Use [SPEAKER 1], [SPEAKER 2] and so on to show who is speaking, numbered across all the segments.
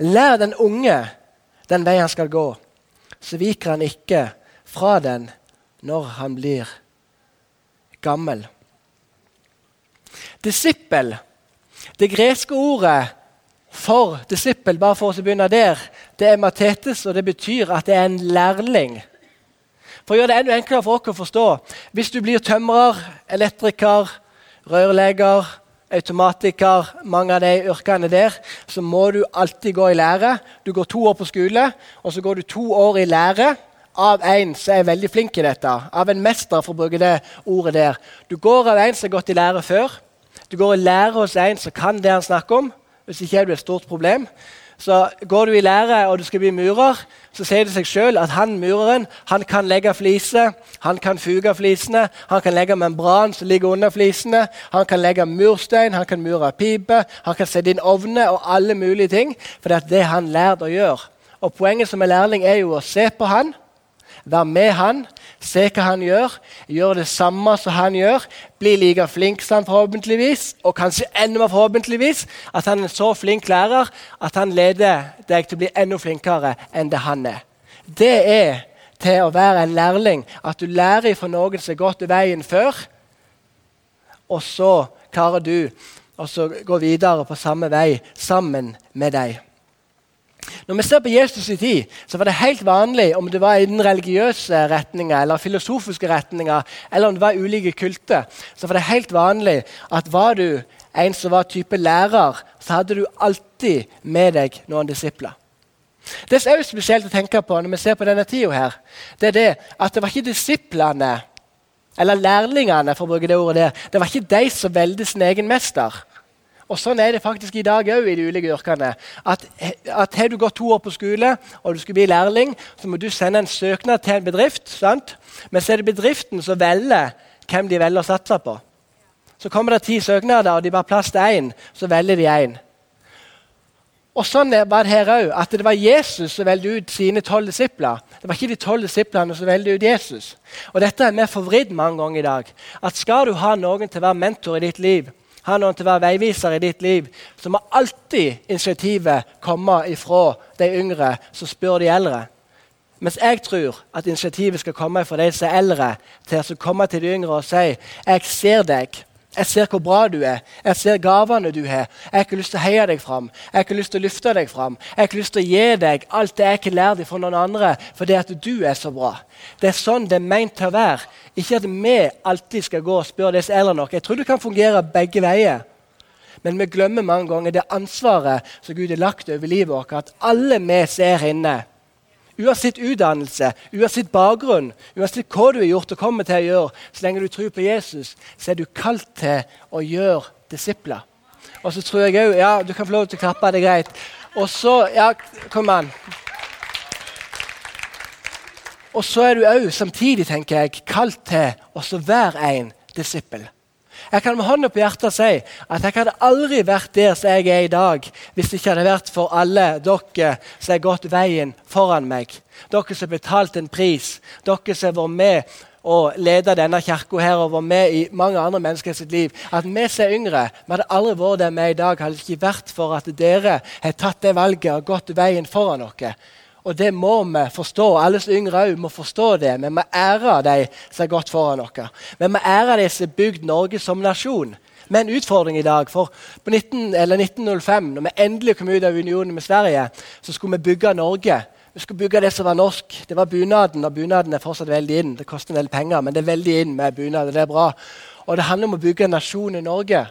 [SPEAKER 1] Lær den unge den vei han skal gå, så viker han ikke fra den når han blir gammel. Disippel, det greske ordet for disippel, bare for å begynne der, det er matetes, og det betyr at det er en lærling. For å gjøre det enda enklere for oss å forstå Hvis du blir tømrer, elektriker, rørlegger, automatiker, mange av de yrkene der, så må du alltid gå i lære. Du går to år på skole, og så går du to år i lære av en som er veldig flink i dette. Av en mester, for å bruke det ordet der. Du går av en som har gått i lære før. Du går i lære hos en som kan det han snakker om. Hvis ikke er du et stort problem. Så Går du i lære og du skal bli murer, så sier det seg sjøl at han mureren han kan legge fliser, han kan fuge flisene, han kan legge membran som ligger under flisene, han kan legge murstein, han kan mure pipe, han kan sette inn ovner og alle mulige ting. For det er det han lærte å gjøre. Og Poenget som er lærling er jo å se på han, være med han, se hva han gjør, Gjør det samme som han gjør. Bli like flink som han forhåpentligvis, og kanskje enda mer forhåpentligvis at han er så flink lærer at han leder deg til å bli enda flinkere enn det han er. Det er til å være en lærling at du lærer fra noen som har gått veien før, og så klarer du å gå videre på samme vei sammen med deg. Når vi ser på Jesus' i tid, så var det helt vanlig om det var i den religiøse retninga eller filosofiske retninga, eller om det var ulike kulter, så var det helt vanlig at var du en som var type lærer, så hadde du alltid med deg noen disipler. Det som er spesielt å tenke på når vi ser på denne tida, her, det er det at det var ikke disiplene, eller lærlingene, for å bruke det ordet der, det var ikke de som velgte sin egen mester. Og Sånn er det faktisk i dag òg i de ulike yrkene. At, at Har du gått to år på skole og du skal bli lærling, så må du sende en søknad til en bedrift. sant? Men så er det bedriften som velger hvem de velger å satse på. Så kommer det ti søknader, og de bare plass til én. Så velger de én. Og sånn var det her òg. At det var Jesus som valgte ut sine tolv disipler. Det var ikke de tolv disiplene som valgte ut Jesus. Og Dette er vi forvridd mange ganger i dag. At Skal du ha noen til å være mentor i ditt liv, har noen til å være veiviser i ditt liv, så må alltid initiativet komme ifra de yngre som spør de eldre. Mens jeg tror at initiativet skal komme fra de som er eldre, til å komme til de yngre og si 'Jeg ser deg'. Jeg ser hvor bra du er. Jeg ser gavene du har. Jeg har ikke lyst til å heie deg fram. Jeg har ikke lyst til å løfte deg fram. Jeg har ikke lyst til å gi deg alt det jeg ikke lært fra noen andre, fordi at du er så bra. Det er sånn det er meint til å være. Ikke at vi alltid skal gå og spørre disse eldre nok. Jeg tror det kan fungere begge veier. Men vi glemmer mange ganger det ansvaret som Gud har lagt over livet vårt. At alle vi ser inne, uansett utdannelse, uansett bakgrunn, uansett hva du har gjort og kommer til å gjøre, så lenge du tror på Jesus, så er du kalt til å gjøre disipler. Og så tror jeg òg Ja, du kan få lov til å klappe, det er greit. Og så Ja, kom an. Og så er du òg samtidig tenker jeg, kalt til å være en disippel. Jeg kan med hånda på hjertet si at jeg hadde aldri vært der som jeg er i dag, hvis det ikke hadde vært for alle dere som har gått veien foran meg. Dere som har betalt en pris. Dere som har vært med og ledet denne kirka her og vært med i mange andre mennesker sitt liv. At vi som er yngre, vi hadde aldri vært der vi er i dag, hadde ikke vært for at dere har tatt det valget og gått veien foran dere. Og det må vi forstå. Alle som yngre òg må forstå det. Vi må ære de som har gått foran oss. Vi må ære de som har bygd Norge som nasjon. Med en utfordring i dag. For på 19, 1905, når vi endelig kom ut av unionen med Sverige, så skulle vi bygge Norge. Vi skulle bygge det som var norsk. Det var bunaden, og bunaden er fortsatt veldig inn. Det koster en del penger, men det er veldig inn med bunad. Det er bra. Og det handler om å bygge en nasjon i Norge.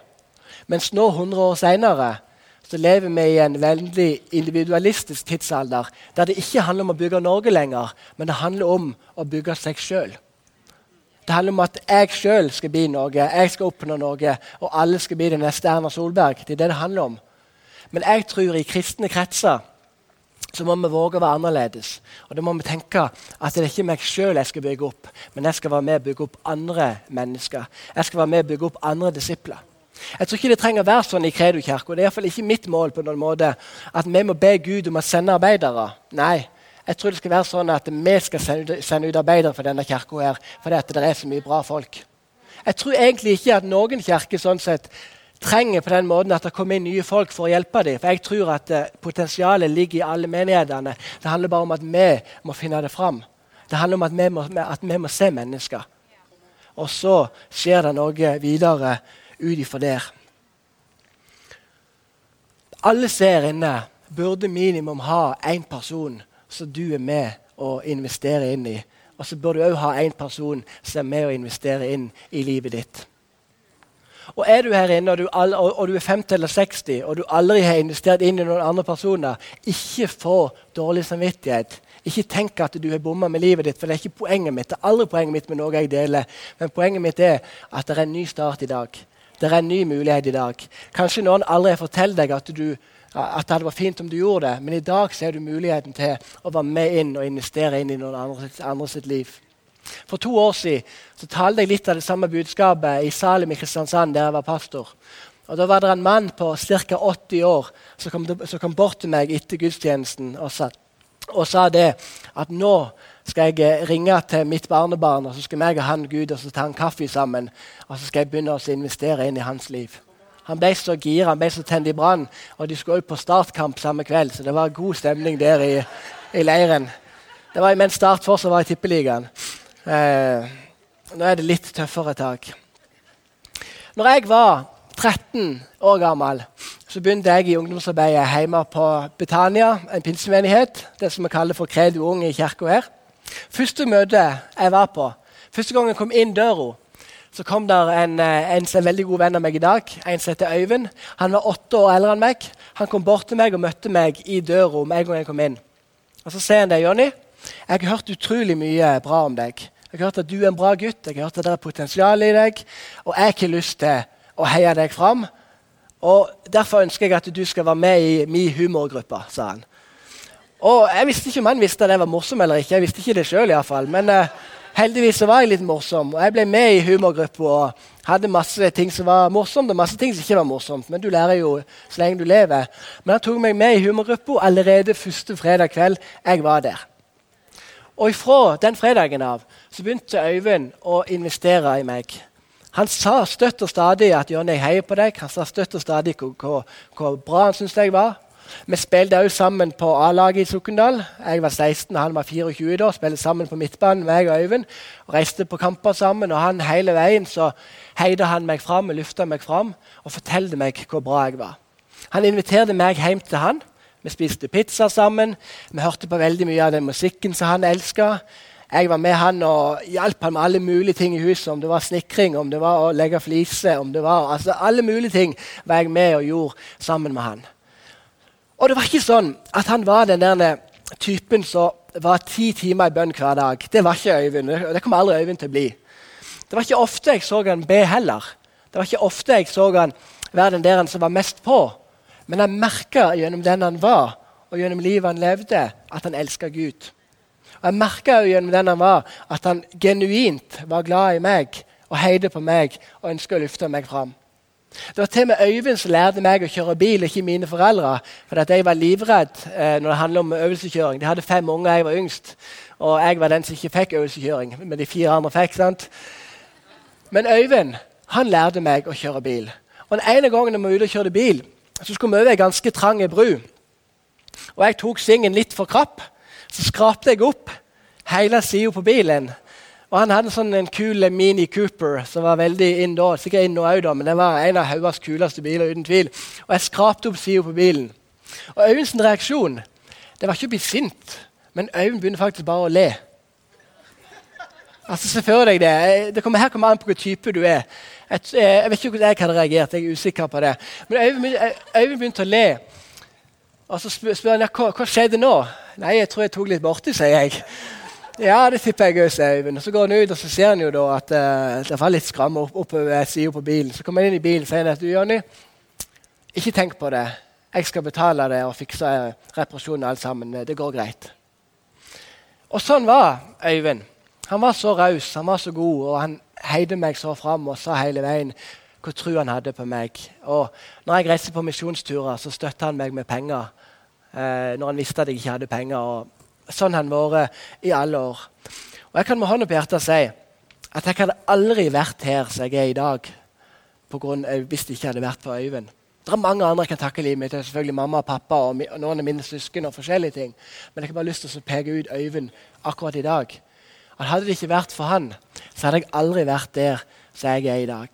[SPEAKER 1] Mens nå, 100 år seinere, så lever vi i en veldig individualistisk tidsalder der det ikke handler om å bygge Norge lenger, men det handler om å bygge seg sjøl. Det handler om at jeg sjøl skal bli noe, jeg skal oppnå noe, og alle skal bli den neste Erna Solberg. Det er det det handler om. Men jeg tror i kristne kretser så må vi våge å være annerledes. Og da må vi tenke at det er ikke meg sjøl jeg skal bygge opp, men jeg skal være med og bygge opp andre mennesker. Jeg skal være med og bygge opp andre disipler. Jeg tror ikke det trenger å være sånn i Kredo-kirka. Det er iallfall ikke mitt mål på noen måte at vi må be Gud om å sende arbeidere. Nei, jeg tror det skal være sånn at vi skal sende ut arbeidere for denne kirka her, fordi det er så mye bra folk. Jeg tror egentlig ikke at noen kirke sånn sett trenger på den måten at det kommer inn nye folk for å hjelpe dem. For jeg tror at uh, potensialet ligger i alle menighetene. Det handler bare om at vi må finne det fram. Det handler om at vi må, at vi må se mennesker. Og så skjer det noe videre ut ifra der. Alle ser inne burde minimum ha én person som du er med å investere inn i. Og så bør du òg ha én person som er med å investere inn i livet ditt. Og Er du her inne og du, og du, er 50 eller 60 og du aldri har investert inn i noen andre personer, ikke få dårlig samvittighet. Ikke tenk at du har bomma med livet ditt, for det er ikke poenget mitt. Det er aldri poenget mitt med noe jeg deler. Men poenget mitt er at det er en ny start i dag. Det er en ny mulighet i dag. Kanskje noen aldri har fortalt deg at, du, at det vært fint om du gjorde det, men i dag ser du muligheten til å være med inn og investere inn i noen andre, andre sitt liv. For to år siden så talte jeg litt av det samme budskapet i Salim i Kristiansand, der jeg var pastor. Og Da var det en mann på ca. 80 år som kom, som kom, bort til meg etter gudstjenesten og sa, og sa det at nå skal jeg eh, ringe til mitt barnebarn, og så skal jeg og han Gud og så ta en kaffe sammen. Og så skal jeg begynne å investere inn i hans liv. Han ble så gira, han ble så tent i brann. Og de skulle også på startkamp samme kveld, så det var god stemning der i, i leiren. Det var mens Start fortsatt var i Tippeligaen. Eh, nå er det litt tøffere tak. Når jeg var 13 år gammel, så begynte jeg i ungdomsarbeidet hjemme på Betania, en pinsemenighet. Det som vi kaller for Credo Ung i kirka her. Første møte jeg var på, første gang jeg kom inn døra, så kom der en, eh, en er veldig god venn av meg i dag. En som heter Øyvind. Han var åtte år eldre enn meg. Han kom bort til meg og møtte meg i døra med en gang jeg kom inn. Og Så sier han det, Jonny. Jeg har hørt utrolig mye bra om deg. Jeg har hørt at du er en bra gutt, jeg har hørt at det er potensial i deg. Og jeg har ikke lyst til å heie deg fram. Og Derfor ønsker jeg at du skal være med i min humorgruppe, sa han. Og Jeg visste ikke om han visste at jeg var morsom eller ikke. Jeg visste ikke det selv, i hvert fall. Men uh, heldigvis så var jeg litt morsom. Og jeg ble med i humorgruppa og hadde masse ting som var morsomt, og masse ting som ikke var morsomt. Men du lærer jo så lenge du lever. Men han tok meg med i humorgruppa allerede første fredag kveld jeg var der. Og ifra den fredagen av så begynte Øyvind å investere i meg. Han sa støtt og stadig at Jonny heier på deg. Han sa støtt og stadig hvor, hvor bra han syntes jeg var. Vi spilte òg sammen på A-laget i Sokndal. Jeg var 16 og han var 24 da. Spilte sammen på midtbanen, meg og Øyvind. Og reiste på kamper sammen. Og han hele veien så heide han meg fram og løfta meg fram og fortalte meg hvor bra jeg var. Han inviterte meg hjem til han. Vi spiste pizza sammen. Vi hørte på veldig mye av den musikken som han elska. Jeg var med han og hjalp han med alle mulige ting i huset. Om det var snekring, om det var å legge fliser om det var, altså Alle mulige ting var jeg med og gjorde sammen med han. Og det var ikke sånn at han var den der typen som var ti timer i bønn hver dag. Det var ikke Øyvind. Det kommer aldri Øyvind til å bli. Det var ikke ofte jeg så han be heller. Det var ikke ofte jeg så han være den der som var mest på. Men jeg merka gjennom den han var, og gjennom livet han levde, at han elska Gud. Og Jeg merka gjennom den han var, at han genuint var glad i meg og heide på meg og ønska å løfte meg fram. Det var til og med Øyvind som lærte meg å kjøre bil, ikke mine foreldre. For jeg var livredd eh, når det handler om øvelseskjøring. De hadde fem unger, jeg var yngst. Og jeg var den som ikke fikk øvelseskjøring. Men de fire andre fikk. sant? Men Øyvind han lærte meg å kjøre bil. Og Den ene gangen vi var ute og kjørte bil, så skulle vi over ei ganske trang bru. Og Jeg tok svingen litt for krapp. Så skrapte jeg opp hele sida på bilen. Og Han hadde sånn en kul Mini Cooper som var veldig inn da. Sikkert inn nå da, men det var en av Haugas kuleste biler. uten tvil. Og Jeg skrapte opp sida på bilen. Og Øyvinds reaksjon det var ikke å bli sint, men Øyvind begynner faktisk bare å le. Altså, Se for deg det. det kommer, her kommer an på hvilken type du er. Jeg, jeg, vet ikke hvordan jeg hadde reagert. jeg er usikker på det. Men Øyvind, Øyvind begynte å le. Og Så spør, spør han ja, hva, hva skjedde nå. Nei, jeg tror jeg tok litt borti, sier jeg. Ja, det tipper jeg også, Øyvind. Så går han ut og så ser han jo da at uh, det var litt skramme opp, oppover eh, sida på bilen. Så kommer han inn i bilen og sier at du, Jonny, ikke tenk på det. Jeg skal betale det og fikse reparasjonen alt sammen. Det går greit. Og sånn var Øyvind. Han var så raus, han var så god, og han heide meg så fram og sa hele veien hvor tro han hadde på meg. Og når jeg reiste på misjonsturer, så støtta han meg med penger. Eh, når han visste at jeg ikke hadde penger. og Sånn han vært i alle år. Og Jeg kan med hånda på hjertet si at jeg hadde aldri vært her som jeg er i dag på grunn, av hvis det ikke hadde vært for Øyvind. Det er mange andre jeg kan takke livet mitt. Det er selvfølgelig mamma og pappa og, noen av mine søsken. og forskjellige ting. Men jeg har bare lyst til å peke ut Øyvind akkurat i dag. At Hadde det ikke vært for han, så hadde jeg aldri vært der som jeg er i dag.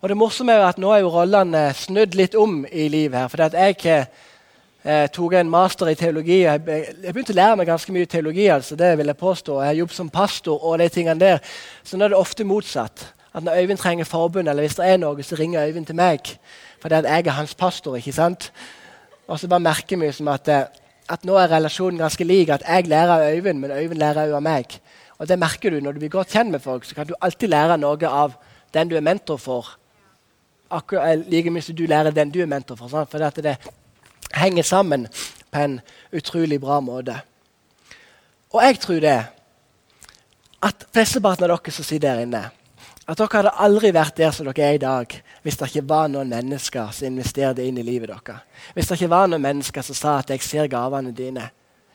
[SPEAKER 1] Og det morsomme er jo at Nå er jo rollene snudd litt om i livet. her, for at Jeg eh, tok en master i teologi. Jeg, jeg, begynte å lære meg ganske mye teologi. altså, det vil Jeg påstå. Jeg har jobbet som pastor og de tingene der. Så nå er det ofte motsatt. At Når Øyvind trenger forbund, eller hvis det er noe, så ringer Øyvind til meg. Fordi at jeg er hans pastor. ikke sant? Og så bare merker vi som at, eh, at nå er relasjonen ganske lik. At jeg lærer av Øyvind, men Øyvind lærer også av meg. Og det merker du Når du blir godt kjent med folk, så kan du alltid lære noe av den du er mentor for. Akkurat eh, like mye som du lærer den du er mentor for. Sant? For det henger sammen på en utrolig bra måte. Og jeg tror det at flesteparten av dere som sitter der inne, at dere hadde aldri vært der som dere er i dag hvis det ikke var noen mennesker som investerte inn i livet deres. Hvis det ikke var noen mennesker som sa at 'jeg ser gavene dine',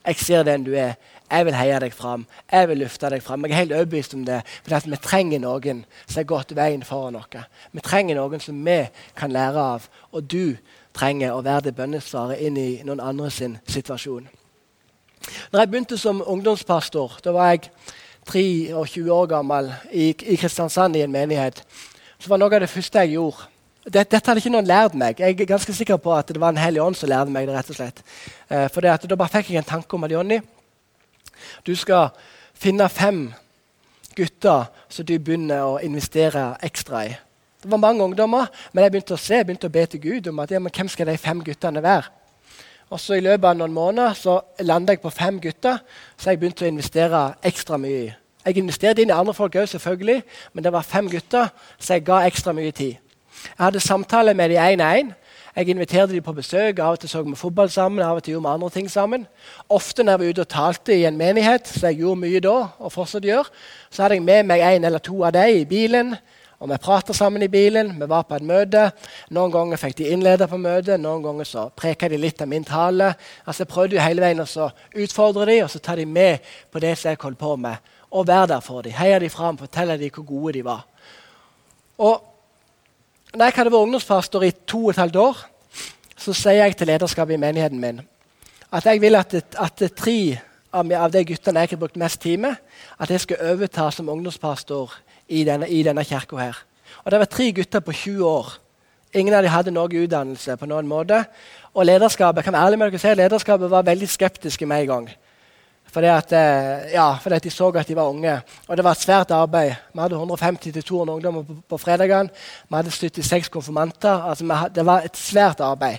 [SPEAKER 1] 'jeg ser den du er', 'jeg vil heie deg fram', 'jeg vil løfte deg fram'. Jeg er helt overbevist om det, for vi trenger noen som har gått veien foran oss. Vi trenger noen som vi kan lære av, og du trenger å være det bønnesvaret inn i noen andre sin situasjon. Når jeg begynte som ungdomspastor, da var jeg 23 år gammel i, i Kristiansand i en menighet, så var noe av det første jeg gjorde dette, dette hadde ikke noen lært meg. Jeg er ganske sikker på at det var en hellig ånd som lærte meg det. rett og slett. Eh, for Da bare fikk jeg en tanke om at Jonny, du skal finne fem gutter som du begynner å investere ekstra i. Det var mange ungdommer, men jeg begynte å se, jeg begynte å be til Gud om at ja, men hvem skal de fem guttene være. Og så I løpet av noen måneder så landa jeg på fem gutter så jeg begynte å investere ekstra mye. Jeg investerte inn i andre folk òg, selvfølgelig, men det var fem gutter så jeg ga ekstra mye tid. Jeg hadde samtaler med de én og én. Jeg inviterte dem på besøk. Av og til så vi fotball sammen, av og til gjorde vi andre ting sammen. Ofte når jeg var ute og talte i en menighet, så jeg gjorde mye da, og fortsatt gjør, så hadde jeg med meg en eller to av dem i bilen. Og Vi prata sammen i bilen, vi var på et møte. Noen ganger fikk de innlede på møtet, noen ganger så preka de litt av min tale. Altså Jeg prøvde jo hele veien å utfordre dem og så ta dem med på det som jeg holdt på med. Og være der for dem. Heie dem fram, fortelle dem hvor gode de var. Og når jeg hadde vært ungdomspastor i to og et halvt år, så sier jeg til lederskapet i menigheten min at jeg vil at, at tre av de guttene jeg har brukt mest tid med, at jeg skal overta som ungdomspastor i denne, i denne kirka her. Og Det var tre gutter på 20 år. Ingen av dem hadde noe utdannelse. på noen måte. Og lederskapet kan ærlig med dere si, lederskapet var veldig skeptiske med en gang. Fordi at, eh, ja, fordi at de så at de var unge. Og det var et svært arbeid. Vi hadde 150-200 ungdommer på, på fredagene. Vi hadde 76 konfirmanter. Altså, det var et svært arbeid.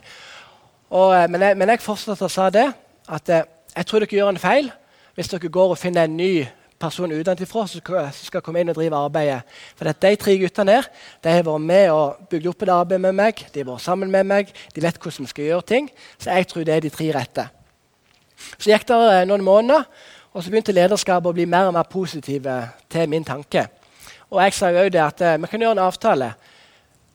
[SPEAKER 1] Og, eh, men, jeg, men jeg fortsatte og sa det, at eh, jeg tror dere gjør en feil hvis dere går og finner en ny person utenfra som skal komme inn og drive arbeidet. For De tre guttene her, de har vært med og bygd opp et arbeid med meg. De har vært sammen med meg, de vet hvordan vi skal gjøre ting. Så jeg tror det er de tre rette. Så gikk det eh, noen måneder, og så begynte lederskapet å bli mer og mer positive til min tanke. Og jeg sa jo det at uh, vi kan gjøre en avtale.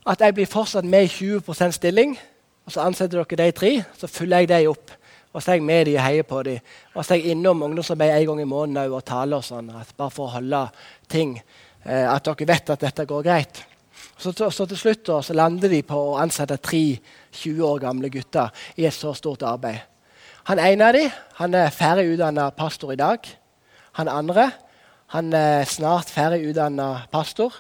[SPEAKER 1] At jeg blir fortsatt med i 20 stilling. og Så ansetter dere de tre, så fyller jeg de opp. Og så er jeg med de og heier på dem. Og så er jeg innom ungdomsarbeid en gang i måneden og taler og sånn, bare for å holde ting. eh, at dere vet at dette går greit. Så, så til slutt så lander de på å ansette tre 20 år gamle gutter i et så stort arbeid. Han ene av dem han er ferdig utdanna pastor i dag. Han andre han er snart ferdig utdanna pastor.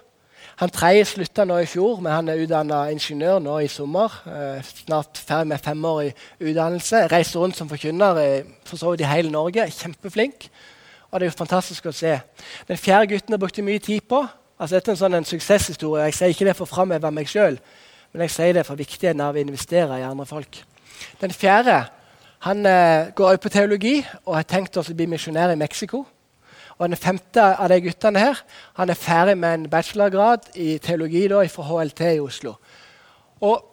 [SPEAKER 1] Han tredje slutta nå i fjor, men han er utdanna ingeniør nå i sommer. Eh, snart ferdig med femårig utdannelse. Reiser rundt som forkynner for så vidt i hele Norge. Kjempeflink. Og det er jo fantastisk å se. Den fjerde gutten har brukt mye tid på. Altså, dette er en sånn en suksesshistorie. Jeg sier ikke det for å framheve meg sjøl, men jeg sier det for viktigheten av å investere i andre folk. Den fjerde han eh, går også på teologi og har tenkt å bli misjonær i Mexico. Og Den femte av de guttene her, han er ferdig med en bachelorgrad i teologi da, fra HLT i Oslo. Og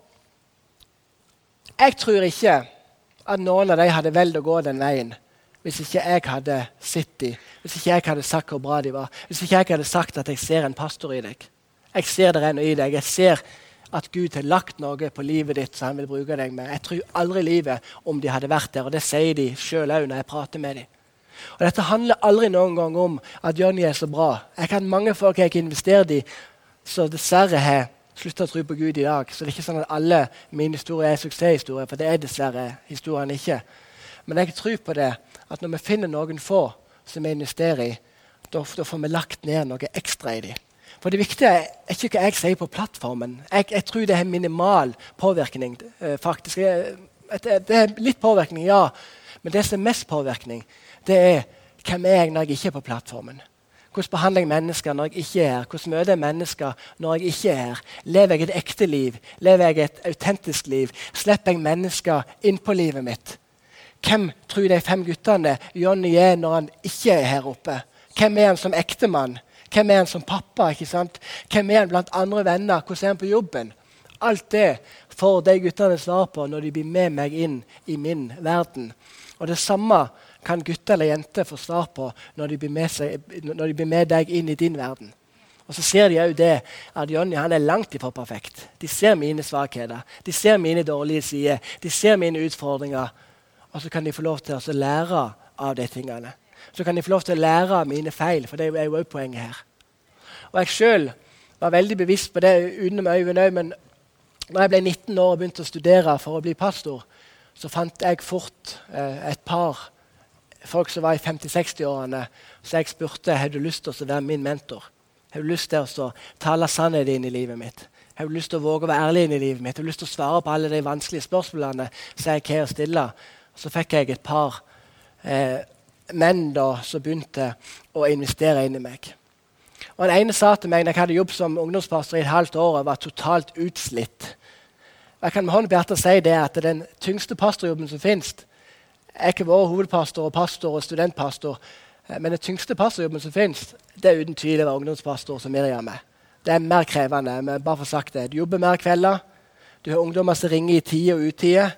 [SPEAKER 1] jeg tror ikke at noen av de hadde valgt å gå den veien hvis ikke jeg hadde sett dem, hvis ikke jeg hadde sagt hvor bra de var, hvis ikke jeg hadde sagt at jeg ser en pastor i deg. Jeg ser det ennå i deg. Jeg ser at Gud har lagt noe på livet ditt som han vil bruke deg med. Jeg tror aldri livet om de hadde vært der, og det sier de sjøl òg når jeg prater med dem. Og Dette handler aldri noen gang om at Johnny er så bra. Jeg kan mange folk jeg ikke investert i, som dessverre har slutta å tro på Gud i dag. Så det er ikke sånn at alle mine historier er suksesshistorier, for det er dessverre historien ikke. Men jeg tror på det at når vi finner noen få som vi investerer i, da, får vi lagt ned noe ekstra i dem. For Det viktige er ikke hva jeg sier på plattformen. Jeg, jeg tror det har minimal påvirkning. Eh, faktisk. Det er litt påvirkning, ja. Men det som er mest påvirkning, det er hvem er jeg når jeg ikke er på plattformen. Hvordan behandler jeg mennesker når jeg ikke er her? Hvordan møter jeg mennesker når jeg ikke er her? Lever jeg et ekte liv? Lever jeg et autentisk liv? Slipper jeg mennesker inn på livet mitt? Hvem tror de fem guttene Johnny er når han ikke er her oppe? Hvem er han som ektemann? Hvem er han som pappa? ikke sant? Hvem er han blant andre venner? Hvordan er han på jobben? Alt det får de guttene svar på når de blir med meg inn i min verden. Og Det samme kan gutter eller jenter få svar på når de, blir med seg, de blir med deg inn i din verden. Og så ser de òg det at Jonny han er langt ifra perfekt. De ser mine svakheter, de ser mine dårlige sider, de ser mine utfordringer. Og så kan de få lov til å lære av de tingene. Så kan de få lov til å lære av mine feil, for det er jo òg poenget her. Og jeg sjøl var veldig bevisst på det utenom øynene òg, men når jeg ble 19 år og begynte å studere for å bli pastor, så fant jeg fort eh, et par folk som var i 50-60-årene, så jeg spurte har du lyst til å være min mentor. Har du lyst til å tale sannheten inn i livet mitt? Har du lyst til å våge å være ærlig inn i livet mitt? Har du lyst til å svare på alle de vanskelige spørsmålene som jeg har stille? Så fikk jeg et par eh, menn da, som begynte å investere inn i meg. Og Den ene sa til meg da jeg hadde jobbet som ungdomspastor i et halvt år og var totalt utslitt Jeg kan med hånden på hjertet si det at den tyngste pastorjobben som fins, er ikke vår hovedpastor og pastor og studentpastor, eh, men den tyngste pastorjobben som fins, det er uten tvil å være ungdomspastor som Miriam er. Det er mer krevende. men bare for sagt det. Du jobber mer kvelder. Du har ungdommer som ringer i tide og utide.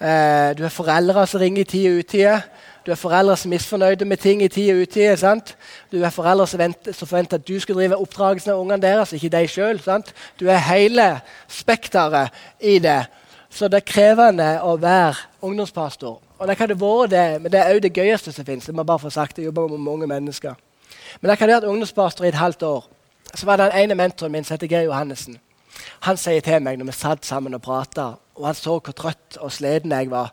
[SPEAKER 1] Eh, du har foreldre som ringer i tide og utide. Du har foreldre som er misfornøyde med ting i tid og utide. Sant? Du har foreldre som, venter, som, forventer at du skal drive oppdragelsen av ungene deres, ikke de sjøl. Du er hele spekteret i det. Så det er krevende å være ungdomspastor. Og det kan det være det, men det er òg det gøyeste som fins. Jeg må bare få sagt det, jobber med mange mennesker. Men jeg kan ha vært ungdomspastor i et halvt år. Så var det den ene mentoren min som heter Geir Johannessen. Han sier til meg når vi satt sammen og prata, og han så hvor trøtt og sliten jeg var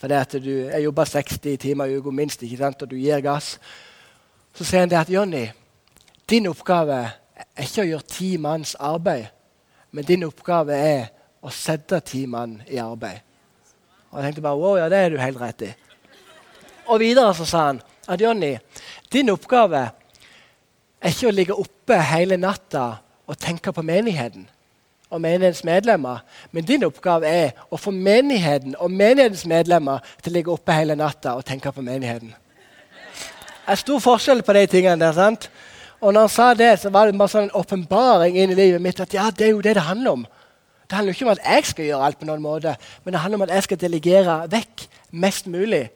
[SPEAKER 1] for det at du, Jeg jobber 60 timer i uka minst, ikke sant? og du gir gass. Så sier han det at Jonny, din oppgave er ikke å gjøre ti manns arbeid, men din oppgave er å sette ti mann i arbeid. Og jeg tenkte bare wow, ja, det er du helt rett i. Og videre så sa han at Jonny, din oppgave er ikke å ligge oppe hele natta og tenke på menigheten og menighetens medlemmer. Men din oppgave er å få menigheten og menighetens medlemmer til å ligge oppe hele natta og tenke på menigheten. Det er stor forskjell på de tingene der. sant? Og når han sa det, så var det bare sånn en åpenbaring inn i livet mitt at ja, det er jo det det handler om. Det handler ikke om at jeg skal gjøre alt på noen måte, men det handler om at jeg skal delegere vekk mest mulig.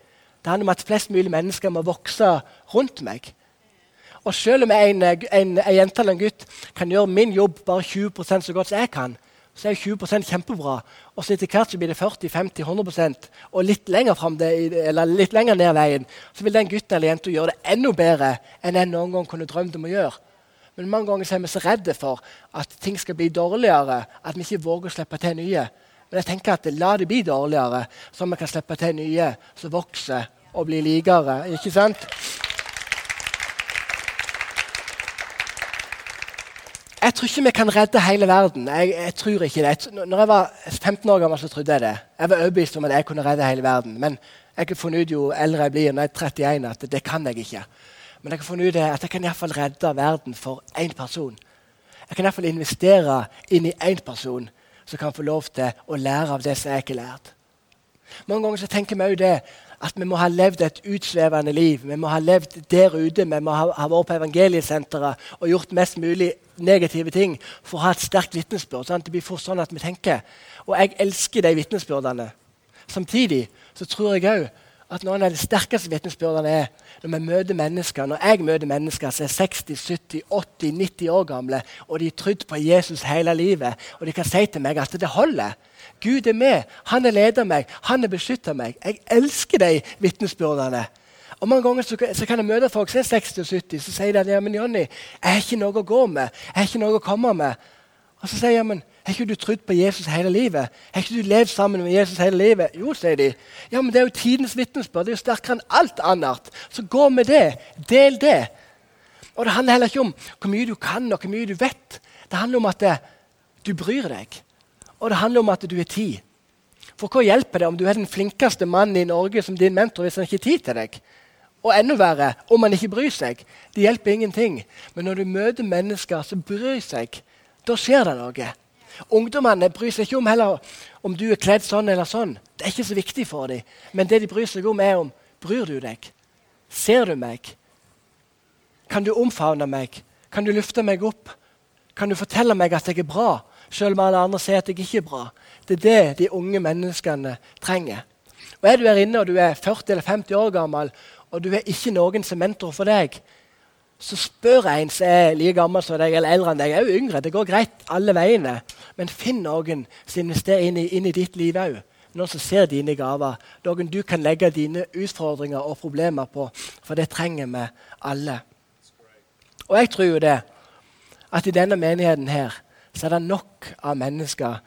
[SPEAKER 1] Det handler om at flest mulig mennesker må vokse rundt meg. Og selv om en, en, en jente eller en gutt kan gjøre min jobb bare 20% så godt som jeg kan, så er 20 kjempebra. Og så etter hvert så blir det 40-50-100% Og litt lenger, det, litt lenger, ned veien så vil den gutten eller jenta gjøre det enda bedre enn jeg noen gang kunne drømt om å gjøre. Men mange ganger er vi så redde for at ting skal bli dårligere at vi ikke våger å slippe til nye. Men jeg tenker at la det bli dårligere, så vi kan slippe til nye som vokser og blir likere. Ikke sant? Jeg tror ikke vi kan redde hele verden. Jeg, jeg tror ikke det. når jeg var 15 år gammel, så trodde jeg det. Jeg var overbevist om at jeg kunne redde hele verden. Men jeg har funnet ut jo eldre jeg blir, når jeg er 31, at det kan jeg ikke. Men jeg har funnet ut at jeg kan iallfall redde verden for én person. Jeg kan iallfall investere inn i én person som kan få lov til å lære av det som jeg ikke har lært. Mange ganger så tenker vi det at vi må ha levd et utsvevende liv. Vi må ha levd der ute, vi må ha, ha vært på evangeliesenteret og gjort mest mulig negative ting for å ha et sterkt vitnesbyrd. Sånn det blir fort sånn at vi tenker. Og jeg elsker de vitnesbyrdene. Samtidig så tror jeg òg at noen av de sterkeste vitnesbyrdene er når vi møter mennesker, når jeg møter mennesker som er 60, 70, 80, 90 år gamle, og de har trodd på Jesus hele livet, og de kan si til meg at det holder. Gud er med. Han har ledet meg. Han har beskytta meg. Jeg elsker de vitnesbyrdene. Og Mange ganger så, kan jeg møte folk som er 60 og 70, så sier de ja, men Jonny, jeg har ikke noe å gå med. Jeg har ikke noe å komme med. Og så sier jeg men Har ikke du trodd på Jesus hele livet? Har ikke du levd sammen med Jesus hele livet? Jo, sier de. Ja, men Det er jo tidens vitnesbyrd. Det er jo sterkere enn alt annet. Så gå med det. Del det. Og Det handler heller ikke om hvor mye du kan og hvor mye du vet. Det handler om at du bryr deg. Og det handler om at du har tid. For hva hjelper det om du er den flinkeste mannen i Norge som din mentor hvis han ikke har tid til deg? Og enda verre om han ikke bryr seg. Det hjelper ingenting. Men når du møter mennesker som bryr seg, da skjer det noe. Ungdommene bryr seg ikke om heller om du er kledd sånn eller sånn. Det er ikke så viktig for dem. Men det de bryr seg om, er om bryr du deg. Ser du meg? Kan du omfavne meg? Kan du løfte meg opp? Kan du fortelle meg at jeg er bra, selv om alle andre sier at jeg ikke er bra? Det er det de unge menneskene trenger. Og Er du her inne og du er 40 eller 50 år gammel og du er ikke noen som mentor for deg, så spør en som er like gammel som deg eller eldre enn deg, er jo yngre. Det går greit alle veiene. Men finn noen som investerer inn i, inn i ditt liv òg. Noen som ser dine gaver. Noen du kan legge dine utfordringer og problemer på. For det trenger vi alle. Og jeg tror jo det at i denne menigheten her så er det nok av mennesker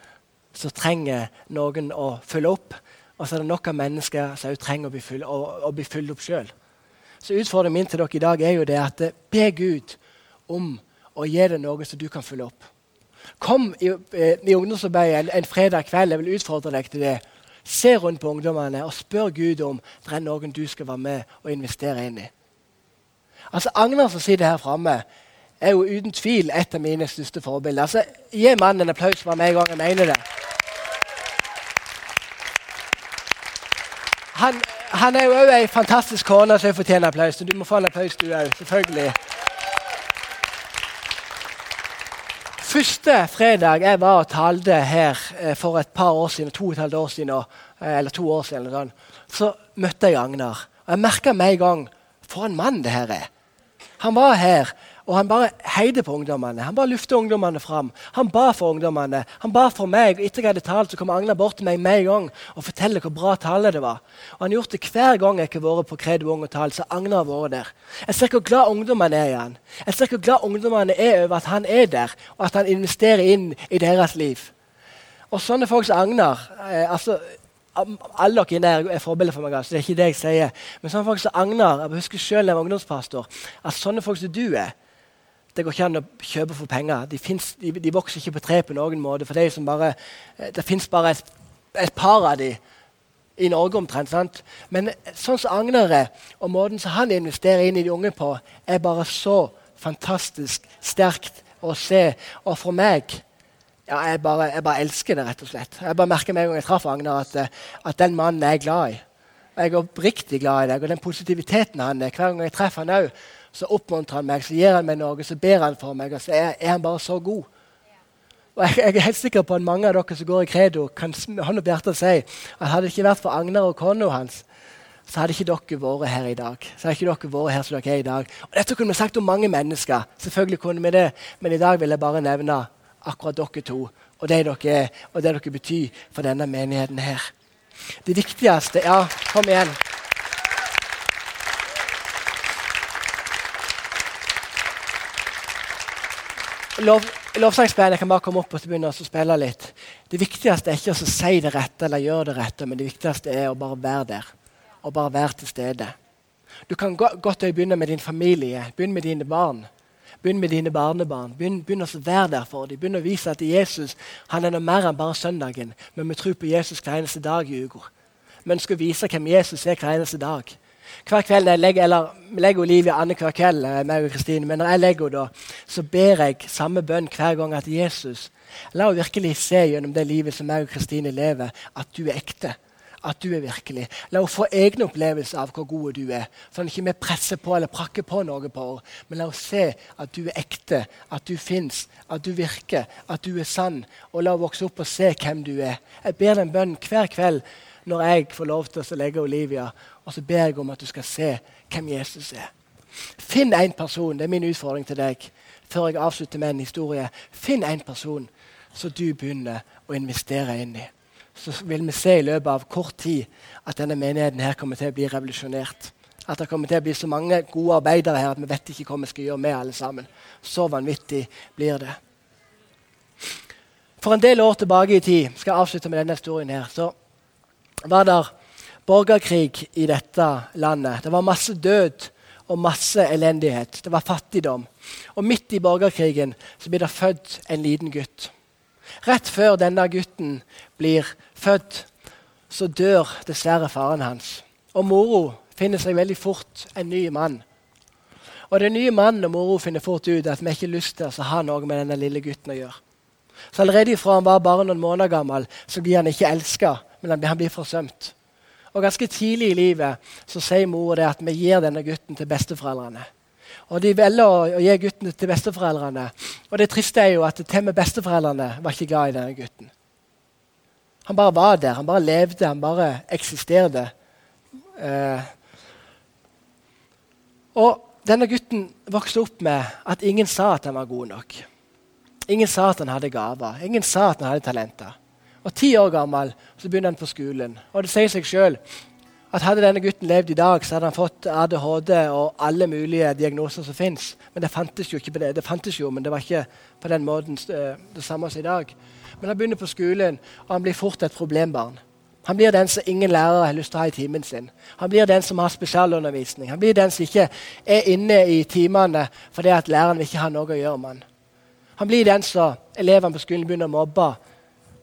[SPEAKER 1] som trenger noen å følge opp. Og så er det nok av mennesker som trenger å bli, full, å bli fulgt opp sjøl. Så utfordringen min til dere i dag er jo det at eh, be Gud om å gi deg noe som du kan følge opp. Kom i, eh, i ungdomsarbeidet en, en, fredag kveld. Jeg vil utfordre deg til det. Se rundt på ungdommene og spør Gud om det er noen du skal være med og investere inn i. Altså Agnar som sitter her framme, er jo uten tvil et av mine største forbilder. Altså, Gi mannen en applaus for meg en gang jeg mener det. Han, han er jo òg ei fantastisk kone som fortjener applaus. Du må få en applaus, du òg. Selvfølgelig. Første fredag jeg var og talte her eh, for et par år siden, to og et halvt år siden, eh, eller to år siden, eller sånn, så møtte jeg Agnar. Og Jeg merka med en gang for en mann det her er. Han var her og han bare heide på ungdommene. Han bare lufta ungdommene fram. Han ba for ungdommene. Han ba for meg. og Etter jeg hadde talt, så kom Agnar bort til meg med en gang og forteller hvor bra tale det var. Og Han gjort det hver gang jeg ikke har vært på Kredo Ung og talt, så Agnar har vært der. Jeg ser hvor glad ungdommene er i han. Jeg ser hvor glad ungdommene er over at han er der, og at han investerer inn i deres liv. Og sånne folk som Agnar eh, altså, alle dere der er forbilder for meg. så det er ikke det jeg sier. Men sånne folk som Agnar Jeg husker selv jeg var ungdomspastor. at sånne folk som du er, det går ikke an å kjøpe for penger. De, finnes, de, de vokser ikke på tre på noen måte. for Det, bare, eh, det fins bare et, et, par av dem i Norge omtrent. sant? Men sånn som Agner og måten som han investerer inn i de unge på, er bare så fantastisk sterkt å se. Og for meg ja, jeg, bare, jeg bare elsker det, rett og slett. Jeg bare merker med en gang jeg traff Agner, at, eh, at den mannen er jeg glad i. Jeg er oppriktig glad i deg, og den positiviteten han er. Hver gang jeg treffer han òg, så oppmuntrer han meg, så gir han meg noe, så ber han for meg. Og så er, er han bare så god. Og jeg, jeg, er helt sikker på at mange av dere som går i Credo, kan hånd opp hjertet og si at hadde det ikke vært for Agnar og kona hans, så hadde ikke dere vært her i dag. Så hadde ikke dere vært her som dere er i dag. Og Dette kunne vi sagt om mange mennesker. Selvfølgelig kunne vi det, men i dag vil jeg bare nevne akkurat dere to og det dere er, og det dere betyr for denne menigheten her. Det viktigste Ja, kom igjen. Lov, lovsangsbandet kan bare komme opp og begynne å spille litt. Det viktigste er ikke å si det rette eller gjøre det rette, men det viktigste er å bare være der. Og bare være til stede. Du kan godt begynne med din familie, begynne med dine barn. Begynn med dine barnebarn. Begynn, begynn å være der for dem. Begynn å vise at Jesus han er noe mer enn bare søndagen. Men vi tror på Jesus hver eneste dag i uka. Vi ønsker å vise hvem Jesus er hver eneste dag. Hver kveld jeg legger, eller Vi legger Olivia annenhver kveld, eh, meg og Kristine, men når jeg legger henne, så ber jeg samme bønn hver gang at Jesus, la henne virkelig se gjennom det livet som meg og Kristine lever, at du er ekte. At du er virkelig. La henne få egne opplevelser av hvor god du er. Sånn ikke vi presser på eller prakker på noe på henne, men la henne se at du er ekte, at du fins, at du virker, at du er sann. Og la henne vokse opp og se hvem du er. Jeg ber den bønnen hver kveld når jeg får lov til å legge Olivia og så ber jeg om at du skal se hvem Jesus er. Finn én person. Det er min utfordring til deg før jeg avslutter med en historie. Finn én person som du begynner å investere inn i. Så vil vi se i løpet av kort tid at denne menigheten her kommer til å bli revolusjonert. At det kommer til å bli så mange gode arbeidere her at vi vet ikke hva vi skal gjøre med alle sammen. Så vanvittig blir det. For en del år tilbake i tid skal jeg avslutte med denne historien her, så var det borgerkrig i dette landet. Det var masse død og masse elendighet. Det var fattigdom. Og midt i borgerkrigen så blir det født en liten gutt. Rett før denne gutten blir født, så dør dessverre faren hans. Og moro finner seg veldig fort en ny mann. Og den nye mannen og moro finner fort ut at vi ikke har lyst til å ha noe med denne lille gutten å gjøre. Så Allerede fra han var bare noen måneder gammel, så blir han ikke elska, men han blir forsømt. Og Ganske tidlig i livet så sier mor det at vi gir denne gutten til besteforeldrene. Og De velger å, gi gutten til besteforeldrene. Og det triste er jo at til med besteforeldrene var ikke glad i denne gutten. Han bare var der, han bare levde, han bare eksisterte. Eh. Og denne gutten vokste opp med at ingen sa at han var god nok. Ingen sa at han hadde gaver, ingen sa at han hadde talenter. Og Ti år gammel så begynner han på skolen. Og det sier seg selv at Hadde denne gutten levd i dag, så hadde han fått ADHD og alle mulige diagnoser som fins. Men det fantes jo ikke på det. Det fantes jo, men det var ikke på den måten eh, det samme som i dag. Men han begynner på skolen, og han blir fort et problembarn. Han blir den som ingen lærere har lyst til å ha i timen sin. Han blir den som har spesialundervisning. Han blir den som ikke er inne i timene fordi at læreren vil ikke ha noe å gjøre med han. Han blir den som elevene på skolen begynner å mobbe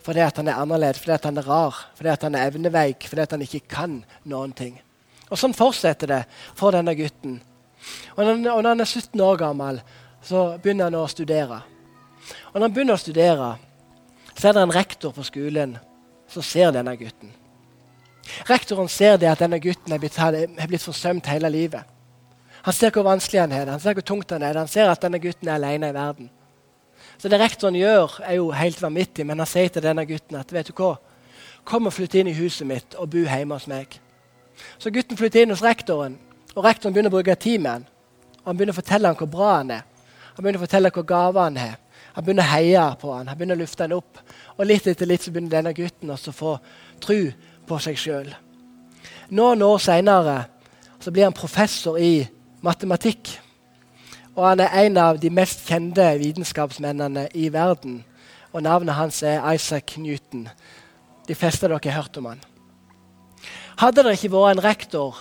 [SPEAKER 1] fordi at han er annerledes, fordi at han er rar, fordi at han er evneveik, fordi at han ikke kan noen ting. Og Sånn fortsetter det for denne gutten. Og når, han er 17 år gammel, så begynner han å studere. Og når han begynner å studere, så er det en rektor på skolen som ser denne gutten. Rektoren ser det at denne gutten er blitt, er blitt forsømt hele livet. Han ser hvor vanskelig han er han ser hvor tungt han er han ser at denne gutten er alene i verden. Så det rektoren gjør, er jo helt vanvittig, men han sier til denne gutten at vet du hva, kom og flytt inn i huset mitt og bo hjemme hos meg. Så gutten flytter inn hos rektoren, og rektoren begynner å bruke tid med han. Han begynner å fortelle han hvor bra han er. Han begynner å fortelle hvor gaver han har. Han begynner å heie på han, han begynner å lufte han opp. Og litt etter litt så begynner denne gutten også å få tro på seg sjøl. Noen år seinere blir han professor i matematikk. Og han er en av de mest kjente vitenskapsmennene i verden. Og navnet hans er Isaac Newton. De fleste av dere har hørt om han. Hadde det ikke vært en rektor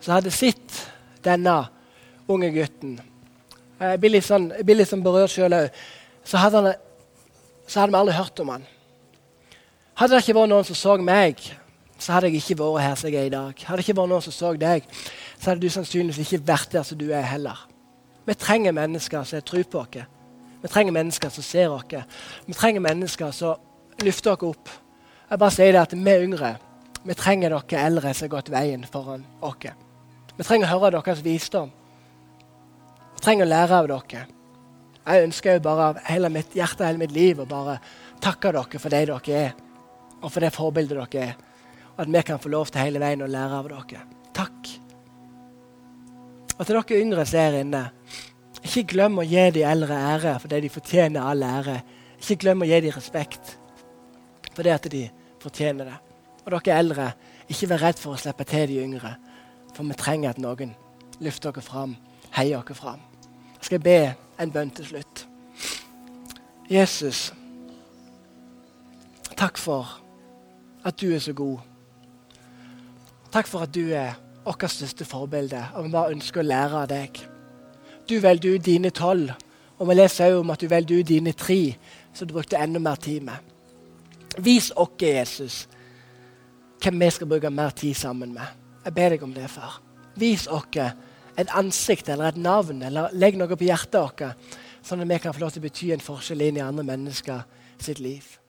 [SPEAKER 1] som hadde sett denne unge gutten Jeg blir litt sånn, sånn berørt sjøl òg. Så hadde vi aldri hørt om han. Hadde det ikke vært noen som så meg, så hadde jeg ikke vært her som jeg er i dag. Hadde det ikke vært noen som så deg, så hadde du sannsynligvis ikke vært der som du er heller. Vi trenger mennesker som har tro på oss. Vi trenger mennesker som ser oss. Vi trenger mennesker som løfter oss opp. Jeg bare sier det at Vi yngre vi trenger dere eldre som har gått veien foran oss. Vi trenger å høre deres visdom. Vi trenger å lære av dere. Jeg ønsker jo bare av hele mitt hjerte hele mitt liv å bare takke dere for det dere er, og for det forbildet dere er. Og at vi kan få lov til hele veien å lære av dere. Takk. Og til dere yngre som er inne, ikke glem å gi de eldre ære fordi de fortjener all ære. Ikke glem å gi dem respekt fordi at de fortjener det. Og dere eldre, ikke vær redd for å slippe til de yngre, for vi trenger at noen løfter dere fram, heier dere fram. Jeg skal be en bønn til slutt. Jesus, takk for at du er så god. Takk for at du er vårt største forbilde, og vi bare ønsker å lære av deg. Du velger ut dine tolv, og vi leser også om at du velger ut dine tre, som du brukte enda mer tid med. Vis oss, Jesus, hvem vi skal bruke mer tid sammen med. Jeg ber deg om det, far. Vis oss et ansikt eller et navn, eller legg noe på hjertet vårt, sånn at vi kan få lov til å bety en forskjell inn i andre mennesker sitt liv.